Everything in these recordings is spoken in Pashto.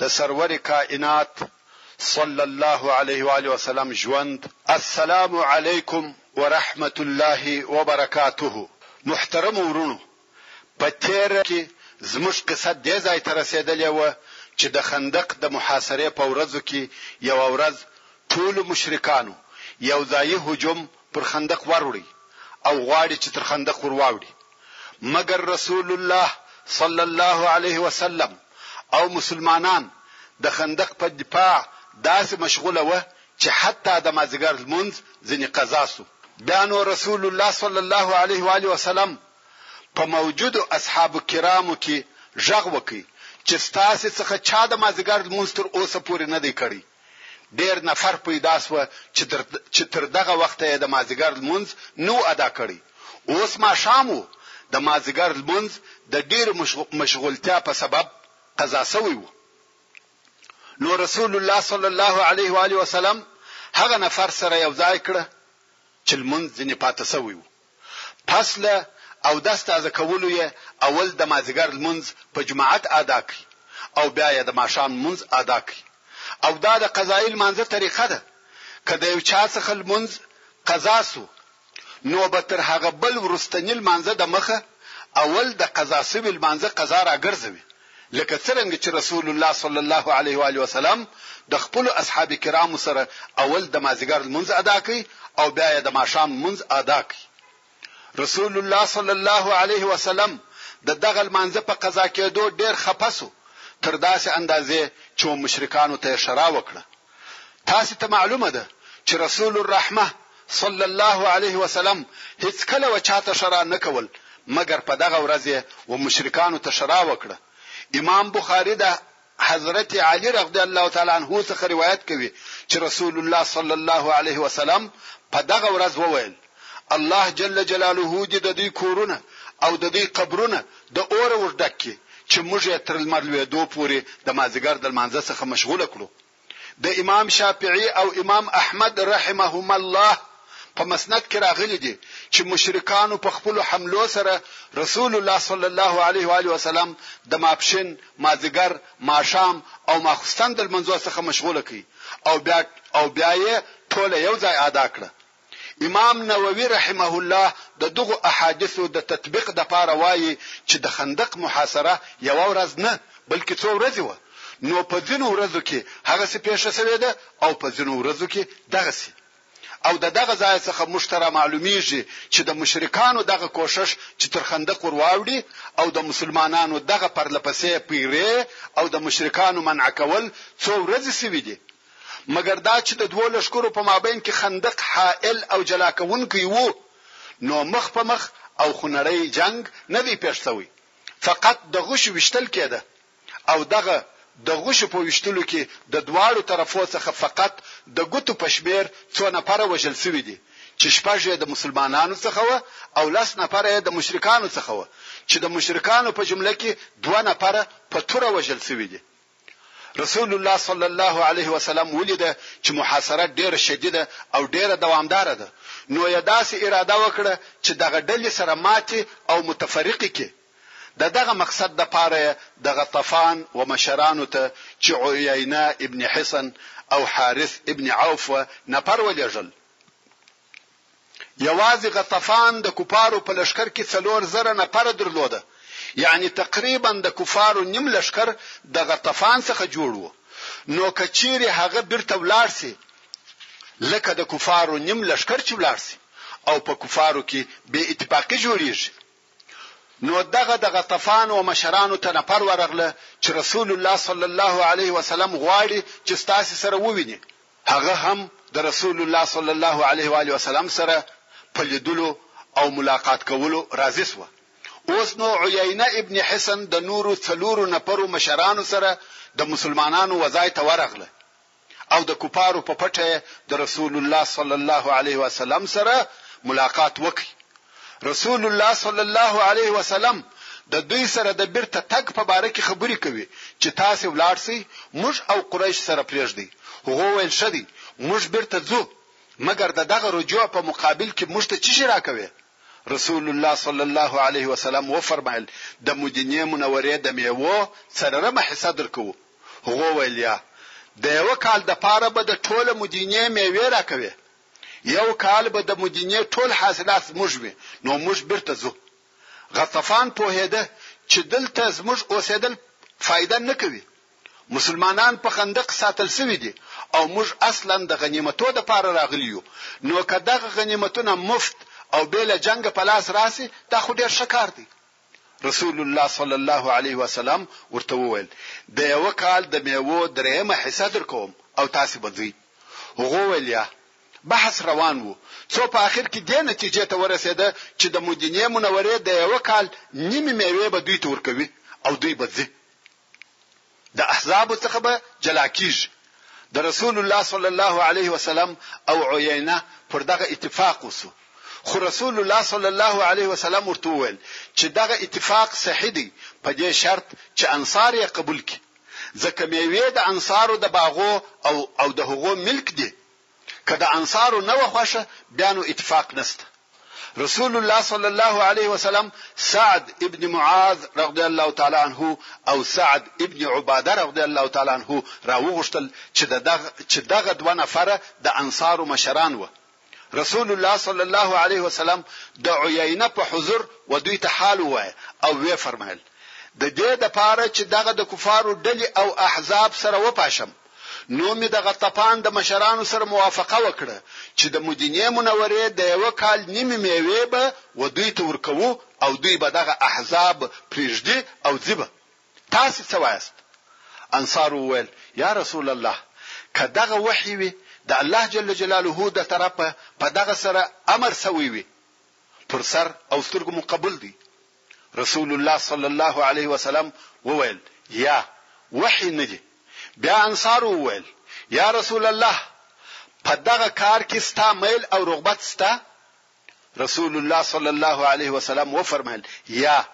د سرور کائنات صلی الله علیه و آله وسلم ژوند. السلام علیکم ورحمت الله وبرکاته محترمو وروڼو په تیره کې زموږ قصه دې ځای ته رسیدلې وه چې د خندق د محاصرې په ورځو کې یوه ورځ ټولو مشرکانو یو ځایي هجوم پر خندق وروړی او غواړي چې تر خندق ور واوړي. مګر رسول الله صلی الله علیه وسلم او مسلمانان د خندق په دفاع داسې مشغوله و چې حتی د مازیګر لمونځ ځنې قضا سو بیا نو رسول الله صلی الله علیه و علیه وسلم په موجودو اصحاب کرامو کې ژغ وکي چې ستاسو څخه چا د مازیګر لمونځ تر اوسه پورې نه دی کړی ډېر نفر پیدا شوه چې تر چې تر دغه وخته یې د مازیګر لمونځ نه و ادا کړی. اوس ماښام و، د مازیګر لمونځ د ډېرې مشغولتیا په سبب قضا شوی و. نو رسول الله صلی الله علیه و آله وسلم هغه نفر سره یو ځای کړه چې لمونځ ځینې پاتې شوی و. پس له اودس تازه کولو یې اول دمازیګر لمونځ په جماعت اداء کړئ او بیا یې د ماښام لمونځ اداء کړئ او دا د قضاء لمانځه طریقه ده که د یو چا څخه لمونځ قضاء سو نو به تر هغه بل وروستني لمانځه دمخه اول د قضاء سوي لمانځه قضاء راګرځوي لکه څرنګه چې رسول الله صلی الله علیه و آله وسلم د خپلو اصحاب کرامو سره اول د مازیګر لمونځ ادا کړي او بیا یې د ماښام لمونځ ادا کړي رسول الله صلی الله علیه وسلم د دغه لمانځه په قضا کېدو ډېر خپه سو تر داسې اندازې چې مشرکانو ته یې شرا وکړه تاسو ته معلومه ده چې رسول الرحمه صلی الله علیه وسلم هیڅ کله و چاته شرا نه کول مګر په دغه ورځ و مشرکانو ته شرا وکړه امام بخاری ده حضرت علی رضی الله تعالی عنہ څخه روایت کوي چې رسول الله صلی الله علیه وسلم په دغه ورځ وویل الله جل جلاله دې د دوی کورونه او د دوی قبرونه د اور ور ډک کړي چې موږ یې تر لمر لوېدو پورې د مازیګر د لمانځه څخه مشغوله کړو د امام شافعي او امام احمد رحمهما الله په مسند کې راغلي دي چې مشرکانو په خپل حملو سره رسول الله صلی الله علیه و علیه وسلم د ماپشن مازیګر ماښام او ماخستن د منځو څخه مشغوله کړي او بیا او بیا یې ټوله یو ځای ادا کړه امام نووي رحمه الله د دغو احادیثو د تطبیق دپاره وايي چې د خندق محاصره یوه ورځ نه بلکې څو ورځې وه نو په ځینو ورځو کې هغسې پېښه شوې ده او په ځینو ورځو کې دغسې او د دغه ځای څخه موږ ته رامعلومیږي چې د مشرکانو دغه کوشش چې تر خندق ور واوړي او د مسلمانانو دغه پرلپسې پیرې او د مشرکانو منع کول څو ورځې سوي دي مګر دا چې د دوو لښکرو په مابین کې خندق حائل او جلا کوونکی وو نو مخ په مخ او خونړی جنګ نه دی پېښ شوی فقط د غشو ویشتل کېده او دغه د غشو په ویشتلو کې د دواړو طرفو څخه فقط د ګوتو په شمېر څو نفره وژل شوي دي چې شپږ یې د مسلمانانو څخه وه او لس نفره یې د مشرکانو څخه وه چې د مشرکانو په جمله کې دوه نفره په توره وژل شوي دي رسول الله صلی الله علیه وسلم ولیده چې محاصره ډیره شدیده او ډیره دوامداره ده نو یې داسې اراده وکړه چې دغه ډلې سره ماتې او متفرقې کې د دغه مقصد د پاره د غطفان و مشرانو ته چې عیینه ابن حسن او حارث ابن عوف و نفر ولېږل یوازې غطفان د کفارو په لښکر کې څلور زره نفره درلوده، یعنې تقریبا د کفارو نیم لښکر د غطفان څخه جوړ و، نو که چیرې هغه بیرته ولاړ شي لکه د کفارو نیم لښکر چې ولاړ شي او په کفارو کې بې اتفاقي جوړیږي. نو دغه د غطفان و مشرانو ته نفر ورغله چې رسول الله صلی الله علیه وسلم غواړي چې ستاسې سره وویني، هغه هم د رسول الله صلی الله علیه و آله وسلم سره په لیدلو او ملاقات کولو راضي شوه. اوس نو عیینه ابن حصن د نورو څلورو نفرو مشرانو سره د مسلمانانو و ځای ته ورغله او د کفارو په پټه د رسول الله صلی الله علیه و آله وسلم سره ملاقات وکړ. رسول الله صلی الله علیه وسلم د دوی سره د بیرته تګ په باره کې خبرې کوي چې تاسې ولاړ شئ موږ او قریش سره پرېږدئ هغو ویل ښه دی موږ بیرته ځو مګر د دغه رجوع په مقابل کې موږ ته چی راکوي رسول الله صلی الله علیه وسلم و فرمایل د مدینه منورې د میوو څلورمه حصہ درکو هغه ویلیا د یو کال د پاره به د ټوله مدینه میوې راکوي یو کال به د مدینې ټول حاصلات زموږ وي، نو موږ بیرته ځو. غطفان پوهېده چې دلته زموږ اوسېدل فایده نه کوي. مسلمانان په خندق ساتل شوي دي او موږ اصلا د غنیمتو لپاره راغلي یو، نو که دغه غنیمتونه مفت او بې له جنګه په لاس راشي، دا خو ډېر ښه کار دی. رسول الله صلی الله علیه وسلم ورته وویل، د یوه کال د میوو دریمه حصه درکوم او تاسې به ځئ. هغو ویل، یا. بحث روان و، څو په اخر کې دې نتیجې ته ورسېده چې د مدینې منورې د یوه کال نیمې میوې به دوی ته ورکوي او دوی به ځي. د احزابو څخه به جلا کیږي د رسول الله صلی الله علیه وسلم او عینه پر دغه اتفاق وسو خو رسول الله صلی الله علیه وسلم ورته وویل چې دغه اتفاق صحیح دی په دې شرط چې انصار یې قبول کړي ځکه میوې د انصارو د باغو او او د هغو ملک دي که د انصارو نه وه خوښه بیا نو اتفاق نشته. رسول الله صلی الله علیه وسلم سعد ابن معاذ رضی الله تعالی عنه او سعد ابن عباده رضی الله تعالی عنه راوغوښتل چې دغه چې دغه دوه نفره د انصارو مشران وه. رسول الله صلی الله علیه وسلم د عیینه په حضور و دوی ته حال وای او وی فرمایل د دې د پاره چې دغه د کفارو ډلې او احزاب سره وپاشم نو مې د غطفان د مشرانو سره موافقه وکړه چې د مدینې منورې د یوه کال نیمې میوې به و دوی ته ورکوو او دوی به دغه احزاب پرېږدي او ځي به تاسې څه وایاست انصار وویل یا رسول الله که دغه وحی وي د الله جل جلاله د طرفه په دغه سره امر سوی وي پر سر او سترګو مو قبول دی رسول الله صلی الله علیه وسلم وویل، یا، وحی نه دي. بیا انصارو وویل، یا رسول الله! په دغه کار کې ستا میل او رغبت شته؟ رسول الله صلی الله علیه وسلم وفرمایل، یا،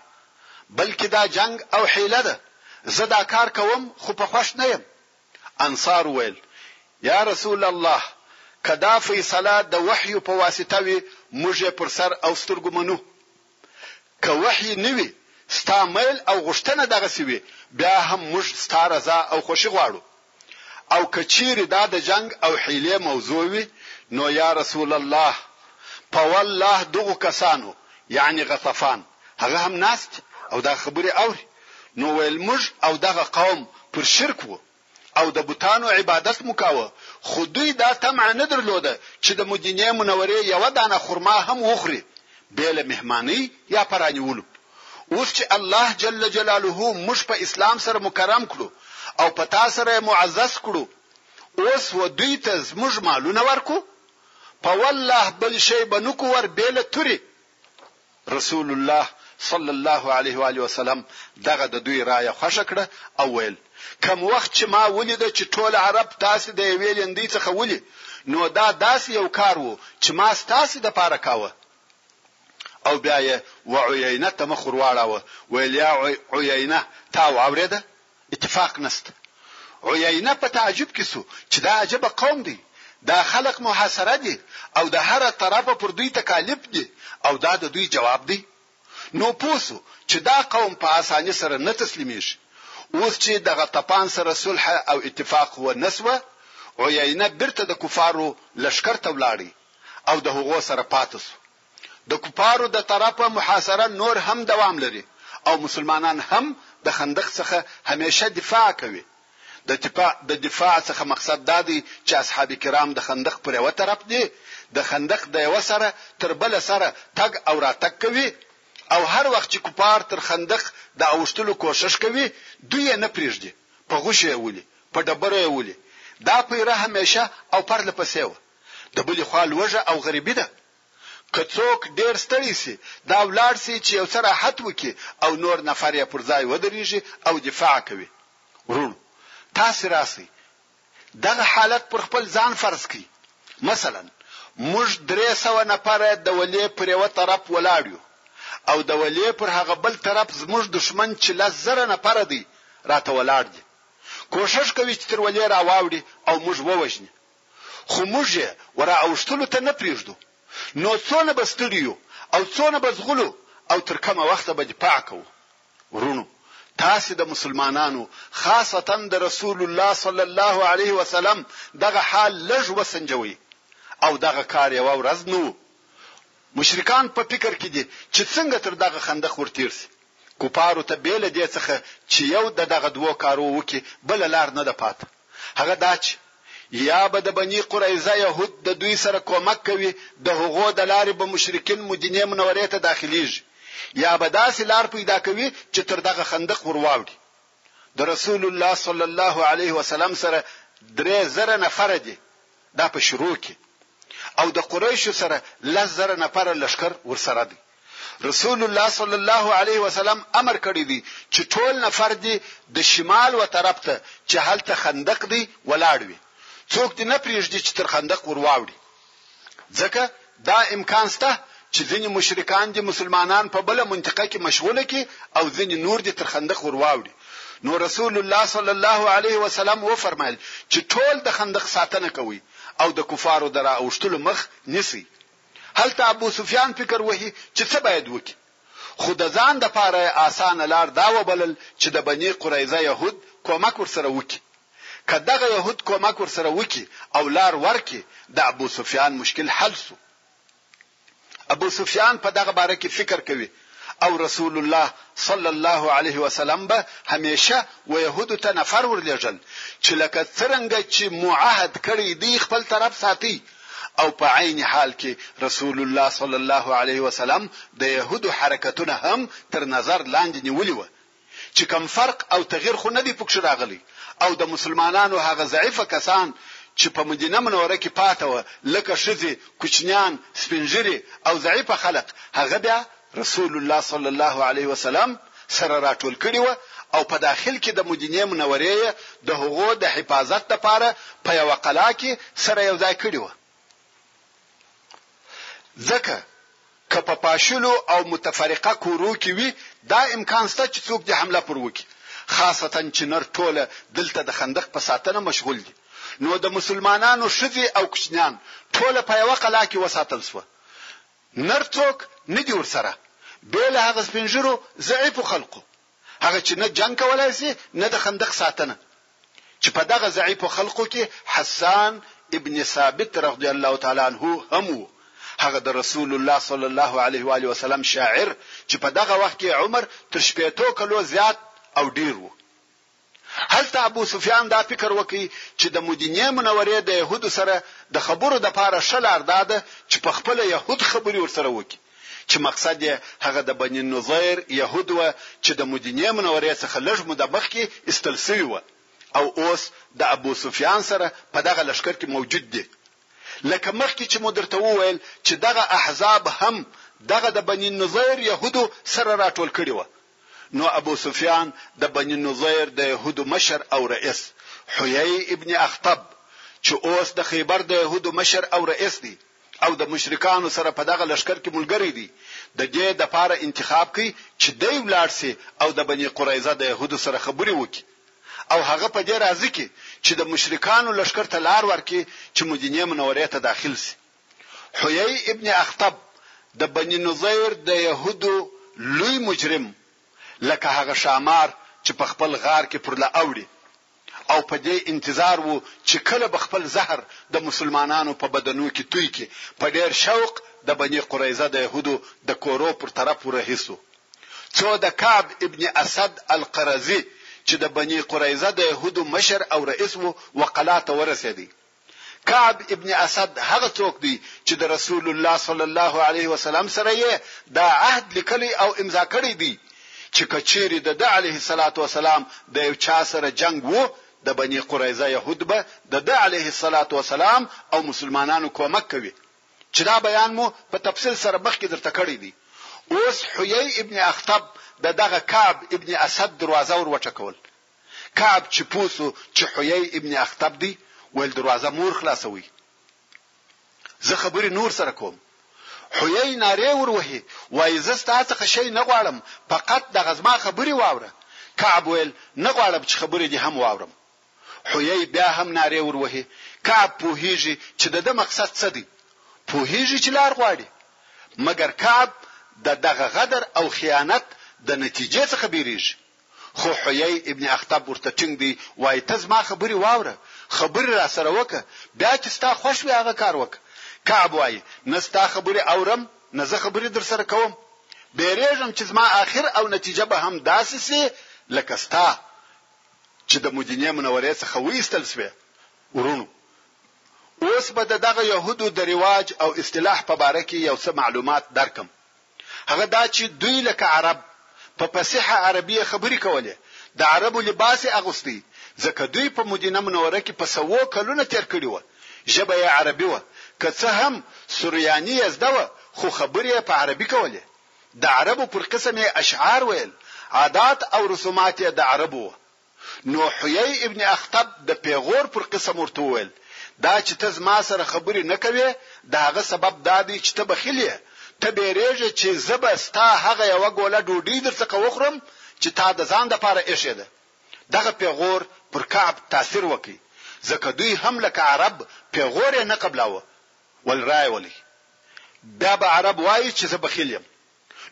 بلکې دا جنګ او حیله ده، زه دا کار کوم خو په خوښ نه یم. انصار وویل، یا رسول الله! که دا فیصله د وحیو په واسطه وي موږ یې پر سر او سترګو منو، که وحی نه وي، ستا میل او غوښتنه دغسې وي، بیا هم موږ ستا رضا او خوښي غواړو. او که چیرې دا د جنګ او حیلې موضوع وي، نو یا رسول الله! په والله دغو کسانو، یعنې غطفان، هغه هم ناست دي او دا خبرې اوري، نو ویل موږ او دغه قوم پر شرک وو، او د بتانو عبادت مو کاوه، خو دوی دا طمع نه درلوده چې د مدینې منورې یوه دانه خرما هم وخوري بې له مهمانۍ یا په رانیولو. اوس چې الله جل جلاله موږ په اسلام سره مکرم کړو او په تا سره یې معزز کړو، اوس و دوی ته زموږ مالونه ورکو؟ په والله بل شی به نکو ور بې له تورې، رسول الله صلی الله علیه و آله وسلم دغه د دوی رایه خوښه کړه او ویل کوم وخت چې ما ولید چې ټول عرب تاسو د یوې لیندۍ څخه ولي نو دا داسې یو کار وو چې ما ستاسو د پاره کاوه او بیا یې و عینه ته مخ ورواړاوه ویل یا عینه تا واورېده اتفاق نشته. عيينه په تعجب کې شو چې دا عجبه قوم دی، دا خلق محاصره دي او د هره طرفه پر دوی تکاليف دي او دا د دوی جواب دی؟ نو پوه شو چې دا قوم په اساني سره نه تسليمېږي. اوس چې د غطفان سره صلح او اتفاق و نه شوه، عيينه بېرته د کفارو لښکر ته ولاړی او د هغو سره پاتې شو. د کفارو د طرفه محاصره نور هم دوام لري او مسلمانان هم د خندق څخه همېشه دفاع کوي. د دفاع د دفاع څخه مقصد دا دی چې اصحاب کرام د خندق پر یوه طرف دي، د خندق د یوه سره تر بله سره تګ او راتګ کوي او هر وخت چې کفار تر خندق د اوښتلو کوښښ کوي، دوی یې نه پرېږدي، په غوښو یې ولي، په ډبرو یې ولي. دا پیره همېشه او پرله پسې وه. د بلې خوا لوږه او غریبي ده. که څوک ډېر ستړی شي، دا ولاړ شي چې یو څه راحت وکړي او نور نفر یې پر ځای ودرېږي او دفاع کوي. وروڼو! تاسې راشئ، دغه حالت پر خپل ځان فرض کړئ. مثلاً، موږ درې سوه نفره د ولې پر یوه طرف ولاړ یو او د ولې پر هغه بل طرف زموږ دښمن چې لس زره نفره دی، راته ولاړ دي. کوښښ کوي چې تر ولې راواوړي او موږ ووژني. خو موږ یې ورا اوښتلو ته نه پرېږدو، نو څونه به ستړي یو او څونه به ځغلو او تر کومه وخته به دفاع کوو؟ وروڼو! تاسې د مسلمانانو خاصتاً د رسول الله صلی الله علیه وسلم دغه حال لږ وسنجوئ او دغه کار یوه ورځ نه و. مشرکان په فکر کې دي چې څنګه تر دغه خندق ورتېر شي. کفارو ته بې له دې څخه چې یو د دغه دوو کارو وکړي بله لار نه ده پاته. هغه داچ یا به د بنی قریظه یهود د دوی سره کومک کوي د هغو د لارې به مشرکین مدینې منورې ته داخلیږي یا به داسې لار پیدا کوي چې تر دغه خندق ور واوړي د رسول الله صلی الله علیه وسلم سره درې زره نفر دي دا په شروع کې او د قریشو سره لس زره نفر لشکر ورسره دی رسول الله صلی الله علیه وسلم امر کړی دی چې ټول نفر دی د شمال و طرف ته چې هلته خندق دی ولاړ وي څوک دی نه پریږدي چې تر خندق ورواوړي ځکه دا امکان سته چې ځینې مشرکان دي مسلمانان په بل منطقه کې مشغوله کی او ځینې نور دي تر خندق ورواوړي نو رسول الله صلی الله علیه وسلم و فرمایل چې ټول د خندق ساتنه کوي او د کفارو درا اوشتلو مخ نیسي هلته ابو سفیان فکر وهي چې څه باید وکړي، خو د ځان لپاره یې اسانه لار دا وبلل چې د بني قریظه یهود کومک ورسره وکړي. که دغه یهود کومک ورسره وکړي او لار ورکړي، د ابو سفیان مشکل حل شو. ابو سفیان په دغه باره کې فکر کوي. او رسول الله صلی الله علیه وسلم به همیشه و یهودو ته نفر ورلیږل چې لکه څرنګه چې مو عهد کړی دی خپل طرف ساتي او په عین حال کې رسول الله صلی الله علیه وسلم د یهودو حرکتونه هم تر نظر لاندې نیولي و چې کوم فرق او تغیر خو نه دی پکښې راغلی او د مسلمانانو هغه ضعیفه کسان چې په مدینه منوره کې پاته وه لکه ښځې، کوچنیان، سپین ږیرې او ضعیفه خلق هغه بیا رسول الله صلی الله علیه وسلم سره راټول کړي وه او په داخل کې د مدینې منورې یې د هغو د حفاظت لپاره په یوه قلا کې سره یوځای کړي وه. ځکه که په پاشلو او متفرقه کورو کې وي دا امکان شته چې څوک دې حمله پر وکړي خاصتا چې نر ټوله دلته د خندق په ساتنه مشغول دي نو د مسلمانانو ښځې او کوچنیان ټوله په یوه قلا کې وساتل شوه نر څوک نه دي ورسره بې له هغه سپینږیرو ضعیفو خلقو هغه چې نه جنګ کولای شي نه د خندق ساتنه چې په دغه ضعیفو خلقو کې حسان ابن ثابت رضی الله تعالی عنه هم وو هغه د رسول الله صلی الله علیه و علیه وسلم شاعر چې په دغه وخت کې عمر تر شپېتو کلو زیات او ډیر وو هلته ابو سفیان دا فکر وکړ چې د مدینې منورې د یهودو سره د خبرو د پاره ښه لار دا ده چې په خپل یهود خبرې ورسره وکړي چې مقصد یې هغه د بنی نظیر یهود و چې د مدینې منورې څخه لږ موده مخکې استل شوی و او اوس د ابو سفیان سره په دغه لشکر کې موجود دي لکه مخکې چې مو درته وویل چې دغه احزاب هم دغه د بنی نظیر یهودو سره راټول کړي و نو ابو سفیان د بني نضیر د یهودو مشر او رئیس حیی ابن اخطب چې اوس د خیبر د یهودو مشر او رئیس دی او د مشرکانو سره په دغه لښکر کې ملګری دی د دې د پاره انتخاب کړي چې دی ولاړ سي او د بني قریظه د یهودو سره خبرې وکړي او هغه په دې راضي کې چې د مشرکانو لښکر ته لار ورکړي چې مدینه منورې ته داخل سي حیی ابن اخطب د بنی نضیر د یهودو لوی مجرم لکه هغه ښامار چې په خپل غار کې پرله اوړي او په دې انتظار وو چې کله به خپل زهر د مسلمانانو په بدنو کې توی کړي په ډېر شوق د بنی قریظه د یهودو د کورو پر طرف ورهي شو څو د کعب ابن اسد القرظي چې د بنی قریظه د یهودو مشر او رئیس وو وقلا ته ورسېدی کعب ابن اسد هغه څوک دی چې د رسول الله صلی الله علیه وسلم سره یې دا عهد لیکلی او امضا کړی دی چې کچيري د ده عليه الصلاه والسلام د یو چا سره جنگ وو د بني قریظه يهود به د ده عليه الصلاه والسلام او مسلمانانو کومک کوي چې دا بیان مو په تفصیل سره مخکې درته کړی دی اوس حیی ابن اخطب د دغه کعب ابن اسد دروازه ور وټکول کعب چې پوه شو چې حیی ابن اخطب دی ویل دروازه مور خلاصوئ زه خبرې نور سره کوم حیی نارې ور وهي وایي زه ستا څخه شی نه غواړم فقط دغه زما خبرې واوره کعب ویل نه غواړم چې خبرې دې هم واورم حیی بیا هم نارې ور وهي کعب پوهیږي چې د ده مقصد څه دی پوهیږي چې لار غواړي مګر کعب د دغه غدر او خیانت د نتیجې څخه بیریږي خو حیی ابن اخطب ورته ټینګ دی وایي، ته زما خبرې واوره، خبرې راسره وکړه، بیا چې ستا خوښ وي هغه کار وکړه. کعب وایي، نه ستا خبرې اورم، نه زه خبرې درسره کوم. بېرېږم چې زما اخر او نتیجه به هم داسې شي لکه ستا چې د مدینې منورې څخه وایستل شوې. وروڼو! اوس به د دغه یهودو د رواج او اصطلاح په باره کې یو څه معلومات درکړم. هغه دا چي دوی لکه عرب په فصیحه عربي یې خبري کولې، د عربو لباس یې اغوستی، ځکه دوی په مدینه منوره کي په سوو کلونه تېر کړي وه، ژبه یې عربي وه، که څه هم سریاني یې زده وه، خو خبري یې په عربي کولې، د عربو پر قسم یې اشعار ویل، عادات او رسومات یې د عربو وه، نو حیی ابن اخطب د پیغور پر قسم ورته وویل، دا چې ته زما سره خبرې نه کوې د هغه سبب دا دی چې ته بخیل یې، ته بېرېږې چې زه به ستا هغه یوه ګوله ډوډۍ درڅخه وخورم چې تا د ځان لپاره اېښې ده. دغه پیغور پر کعب تاثیر وکړ، ځکه دوی هم لکه عرب پیغور یې نه قبلاوه، ول رایې ولئ، بیا به عرب وایي چې زه بخیل یم.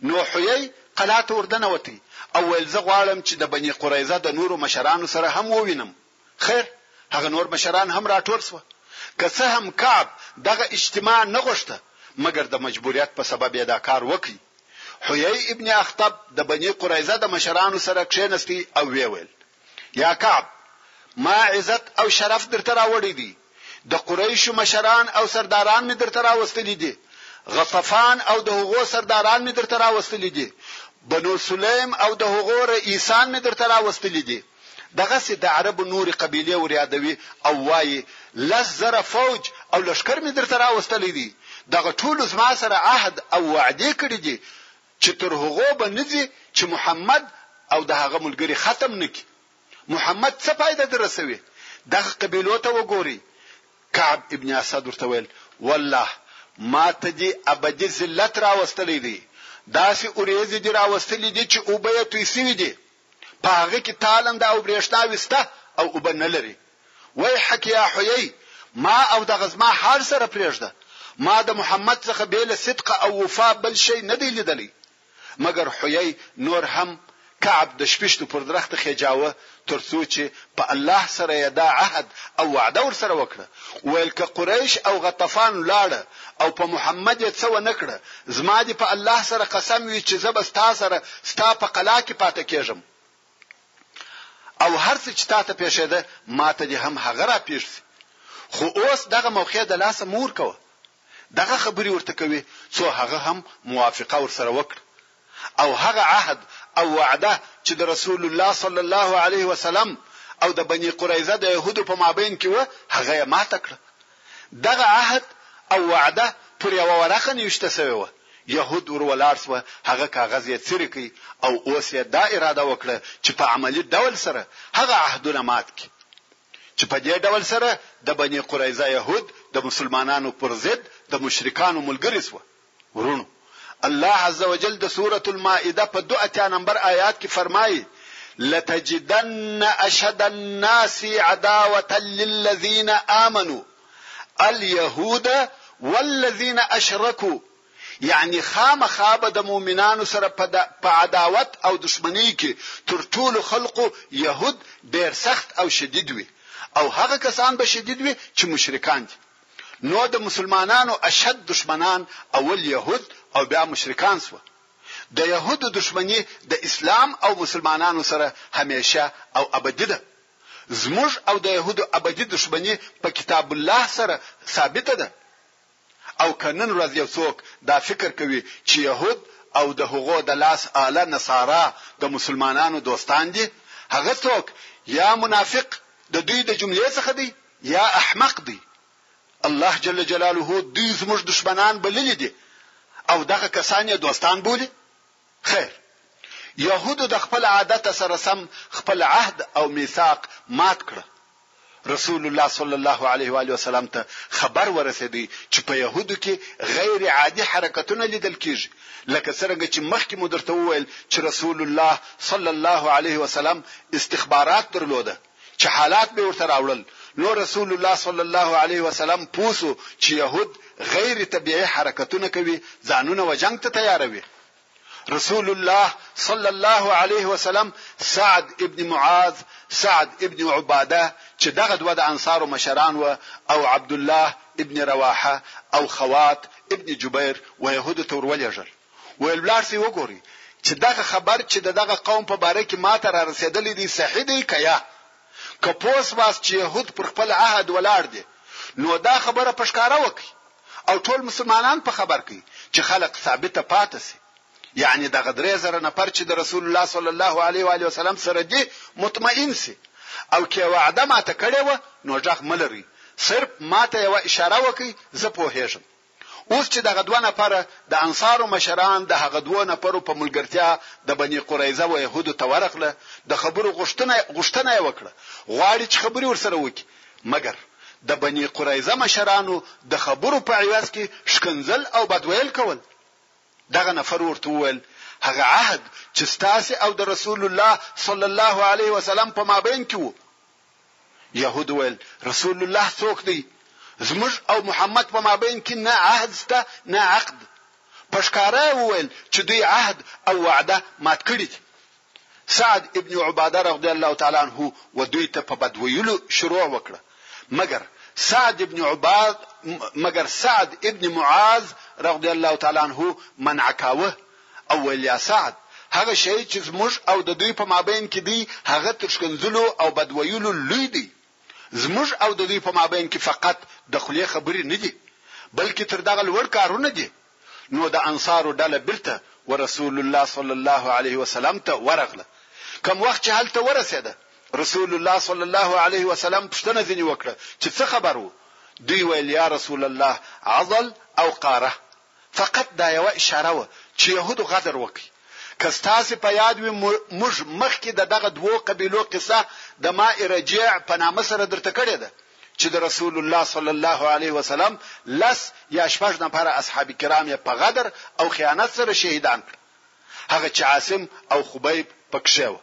نو حویی قلا ته وردنوتی او ویل، زه غواړم چې د بنی قریظه د نورو مشرانو سره هم ووینم. خیر هغه نور مشران هم راټول شوه. که څه هم کعب دغه اجتماع نه غوښته مګر د مجبوریت په سبب یې دا کار وکړ. حویی ابن اخطب د بنی قریظه د مشرانو سره کښینستی او ویې ویل، یا کعب! ما عزت او شرف درته راوړی دی. د قریشو مشران او سرداران مې درته راوستلي دي غطفان او د هغو سرداران مې درته راوستلي دي بنو سلیم او د هغو رئیسان مې درته راوستلي دي دغه سي د عربو نوري قبيله ور یادوي او وایي لس زره فوج او لشکر مې درته راوستلې دي دغه ټول زما سره عهد او وعده کړې دي چې تر هغه به نځي چې محمد او د هغه ملګری ختم نکي محمد څه فایده در رسوي دغه قبیلو ته وګوري کعب ابن اسد ورته ویل والله ماته دي ابدي ذلت راوستلی دی داسې اوریځې دي راوستلي دي چې اوبه یې توی سوي دي په هغه کې تالنده او برېښنا وسته او اوبه نه لري ویحک یا حیی ما او دغه زما حال سره پرېږده ما د محمد څخه بې له صدق او وفا بل شی نه دی لیدلی مګر حویی نور هم کعب د شپیشتو پر درخت خیجاوه تر څو چی په الله سره یې دا عهد او وعده ورسره وکړه ویل که قریش او غطفان ولاړه او په محمد یې څه ونه کړه زما دې په الله سره قسم وی چی زه به ستا سره ستا په قلا کی پاته کیږم او هر څه چې تاته پیښېده ماته دې هم هغه را پیښ شي خو اوس دغه موقع د لاسه مور کوه دغه خبرې ورته کوي څو هغه هم موافقه ورسره وکړي او هغه عهد او وعده چې د رسول الله صلی الله علیه وسلم او د بنی قریظه د يهودو په مابین کې و هغه ماته کړه دغه عهد او وعده پر یوه ورقه نیوشته سوې وه، یهود ور ولاړ سوه، هغه کاغذ یې څیري کئ او اوس یې دا اراده وکړه چي په عملي ډول سره هغه عهدونه مات کړي چي په دې ډول سره د بني قریظه یهود د مسلمانانو پر ضد د مشرکانو ملګري سوه. وروڼو! الله عزوجل د سورة المائده په دوه اتیا نمبر آیات کې فرمایي، لتجدن اشد الناس عداوة للذین آمنوا اليهود والذین اشرکوا یعنی خامخا به د مؤمنانو سره په عداوت او دښمنۍ کې تر ټولو خلقو یهود ډېر سخت او شدید وي او هغه کسان به شدید وي چې مشرکان دي. نو د مسلمانانو اشد دشمنان اول يهود او بیا مشرکان سو د يهودو دشمني د اسلام او مسلمانانو سره همیشه او ابدي ده زموږ او د يهودو ابدي دشمني په کتاب الله سره ثابت ده او کنن ورځ یو څوک دا فکر کوي چې يهود او د هغو د لاس اله نصارا د مسلمانانو دوستان دي هغه څوک یا منافق د دوی د جملې څخه دی يا احمق دی الله جل جلاله دوی زموږ دشمنان بللي دي او دغه کسان یې دوستان بولي خیر يهودو د خپل عادت سره سم خپل عهد او میثاق مات کړ رسول الله صلی الله علیه و علیه وسلم ته خبر ورسېدی چې په يهودو کې غیر عادي حرکتونه لیدل کیږي لکه څنګه چې مخکې مو درته وویل چې رسول الله صلی الله علیه وسلم استخبارات درلوده چې حالات به ورته راوړل نو رسول الله صلی الله علیه وسلم پوه سو چې يهود غیر طبیعي حرکتونه کوي ځانونه وجنګ ته تیاروي رسول الله صلی الله علیه وسلم سعد ابن معاذ سعد ابن عباده چې دغه دوه د انصارو مشران و او عبد الله ابن رواحه او خوات ابن جبیر و يهود تور ولېږل ویل ولاړ سي وګوري چې دغه خبر چې د دغه قوم په باره کې ماته را رسېدلی دی صحیح دی که یا که پوه سواست چې یهود پر خپل عهد ولاړ دي نو دا خبره په ښکاره وکړي او ټول مسلمانان په خبر کړي چې خلق ثابته پاتې سي یعنی دغه درې زره نفر چې د رسول الله صلی الله علیه و علیه وسلم سره دي مطمئن سي او کې وعده ماته کړې و نو ځخ ملري صرف ماته یو اشاره وکي زه پوهېږم اوس چې دغه دوه نفره د انصارو مشران د هغه دوو نفرو په ملګرتیا د بني قریظه و یهودو ته ورغله، د خبرو غوښتنه غوښتنه یې وکړه، غواړي چې خبرې ورسره وکړي، مګر د بني قریظه مشرانو د خبرو په عوض کې ښکنځل او بد ویل کول. دغه نفر ورته وویل، هغه عهد چې ستاسې او د رسول الله صلی الله علیه وسلم په مابین کې وو، یهود ویل رسول الله څوک دی زموږ او محمد په مابین کې نه عهد سته نه عقد په ښکاره وویل چې دوی عهد او وعده مات کړی دي سعد ابن عباده رضی الله تعالی عنه و دوی ته په بدویلو شروع وکړه مګر سعد ابن عباد مګر سعد ابن معاذ رضی الله تعالی عنه منع کاوه او ویل یا سعد! هغه شی چې زموږ او د دوی په مابین کې دی هغه تر ښکنځلو او بد ویلو لوی دی. زموږ او د دوی په مابین کې فقط د خولې خبرې نه دي، بلکې تر دغه لوړ کارونه دي. نو د انصارو ډله بیرته ورسول الله صلی الله علیه وسلم ته ورغله. کوم وخت چې هلته ورسیده، رسول الله صلی الله علیه وسلم پوښتنه ځینې وکړه چې څه خبر وو؟ دوی ویل یا رسول الله عضل او قاره فقط دا یوه اشاره وه چې یهودو غدر وکړ. که ستاسې په یاد وي موږ مخکې د دغه دوو قبیلو قصه د ماء رجیع په نامه سره درته کړې ده چې د رسول الله صلی الله علیه وسلم لس یا شپږ نفره اصحاب کرام یې په غدر او خیانت سره شهیدان کړل. هغه چې عاصم او خبیب پکښې وه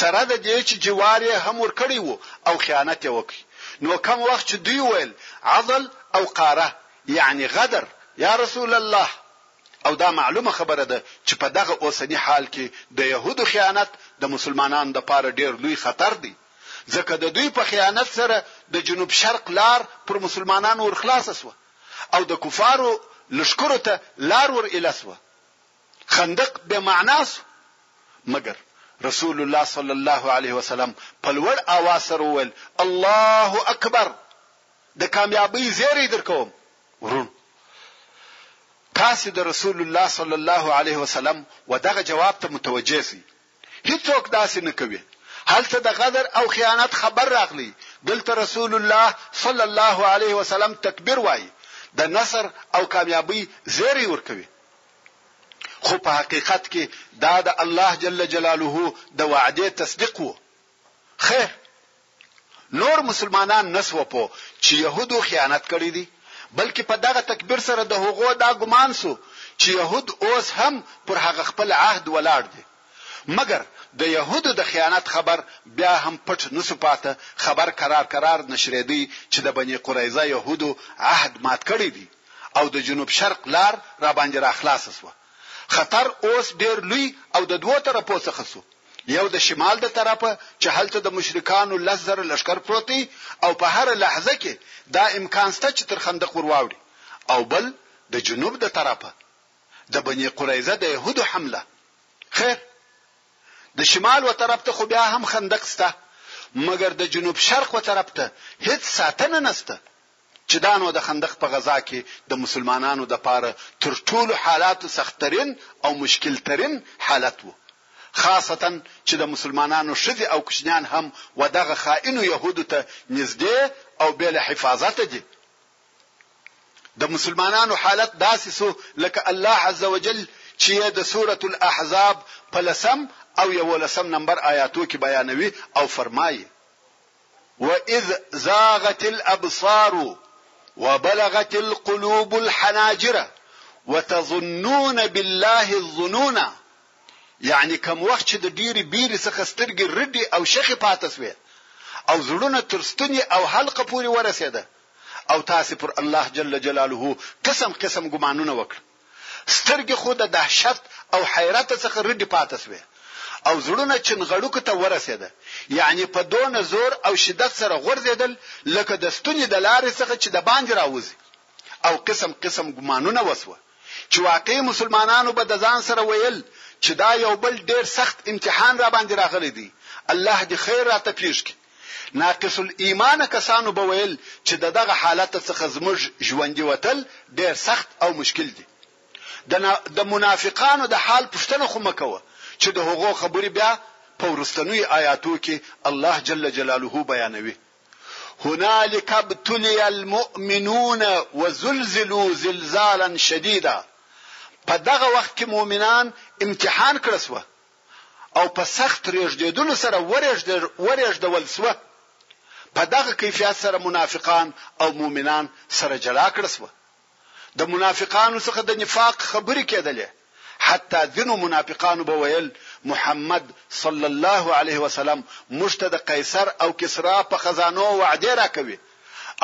سره د دې چې جوار یې هم ورکړی وو او خیانت یې وکړ نو کوم وخت چې دوی ویل عضل او قاره یعنی غدر یا رسول الله او دا معلومه خبره ده چې په دغه اوسني حال کې د يهودو خیانت د مسلمانانو لپاره ډیر لوی خطر دی ځکه د دوی په خیانت سره د جنوب شرق لار پر مسلمانانو ورخلاص سو او د کفارو لشکرو ته لار ور الاسوه خندق بې معنا شو، مګر رسول الله صلی الله علیه وسلم په لوړ آواز سره وویل، الله اکبر! د کامیابۍ زیری درکوم. ورونو! تاسې د رسول الله صلی الله علیه وسلم و دغه جواب ته متوجه شئ، هیڅوک داسې نه کوي هلته د غدر او خیانت خبر راغلی دلته رسول الله صلی الله علیه وسلم تکبیر وایي د نصر او کامیابی زیری ورکوي خو په حقیقت کې دا د الله جل جلاله د وعدې تصدیق وو خیر نور مسلمانان نسو پو چې يهودو خیانت کړی دی بلکې په دغه تکبیر سره د هغو دا ګمان سو چې يهود اوس هم پر هغه خپل عهد ولاړ دي مګر د يهودو د خیانت خبر بیا هم پټ نسو پاته خبر قرار قرار نشریدي چې د بني قریظه يهودو عهد مات کړی دی او د جنوب شرق لار را باندې را خلاص سوه خطر اوس ډېر لوی او د دوو طرفو څخه شو، یو د شمال د طرفه چې هلته د مشرکانو لس زره لښکر پروت دی او په هره لحظه کې دا امکان شته چې تر خندق ور واوړي او بل د جنوب د طرفه د بني قریظه د یهودو حمله. خیر! د شمال و طرف ته خو بیا هم خندق شته، مګر د جنوب شرق و طرف ته هیڅ ساتنه نشته. چې دا نو د خندق په غزا کې د مسلمانانو دپاره تر ټولو حالاتو سخت ترین او مشکل ترین حالت وو خاصتا چې د مسلمانانو ښځې او کوچنیان هم و دغه خائنو یهودو ته نږدې او بې له حفاظته دي د مسلمانانو حالت داسې سو لکه الله عز وجل چې د سورة الاحزاب په لسم او یولسم نمبر آیاتو کې بیانوي او فرمایي واذ زاغت الابصار وبلغت القلوب الحناجر وتظنون بالله الظنون یعنی کوم وخت چې د ډېری بیرې څخه سترګې رډې او شخې پاتې شوې او زړونه تر ستنې او حلقه پورې ورسېده او تاسو پر الله جل جلاله قسم قسم ګمانونه وکړه سترګې خو د دهشت او حیرت څخه رډې پاته شوې او زړونه چنغړوکو ته ورسېده، یعنې په دونه زور او شدت سره غورځېدل لکه د ستوني د لارې څخه چې د باندې راوځي او قسم قسم ګمانونه وشوه چې واقعي مسلمانانو به د ځان سره ویل چې دا یو بل ډېر سخت امتحان راباندې راغلی دی، الله دې خیر راته پېښ کړي. ناقص الایمانه کسانو به ویل چې د دغه حالت څخه زموږ ژوندي وتل ډېر سخت او مشکل دي. د د منافقانو د حال پوښتنه خو مه کوه چې د هغو خبرې بیا په وروستنیو آیاتو کې الله جل جلاله بیانوي. هنالک ابتلی المؤمنون وزلزلوا زلزالا شدیدا په دغه وخت کې مؤمنان امتحان کړه سوه او په سخت رېږدېدلو سره ورېږدول شوه، په دغه کيفيت سره منافقان او مؤمنان سره جلا کړه شوه، د منافقانو څخه د نفاق خبرې کېدلې، حتی ځينو منافقانو به ويل، محمد صلی الله عليه وسلم موږ ته د قيصر او کسرا په خزانو وعدې راکوي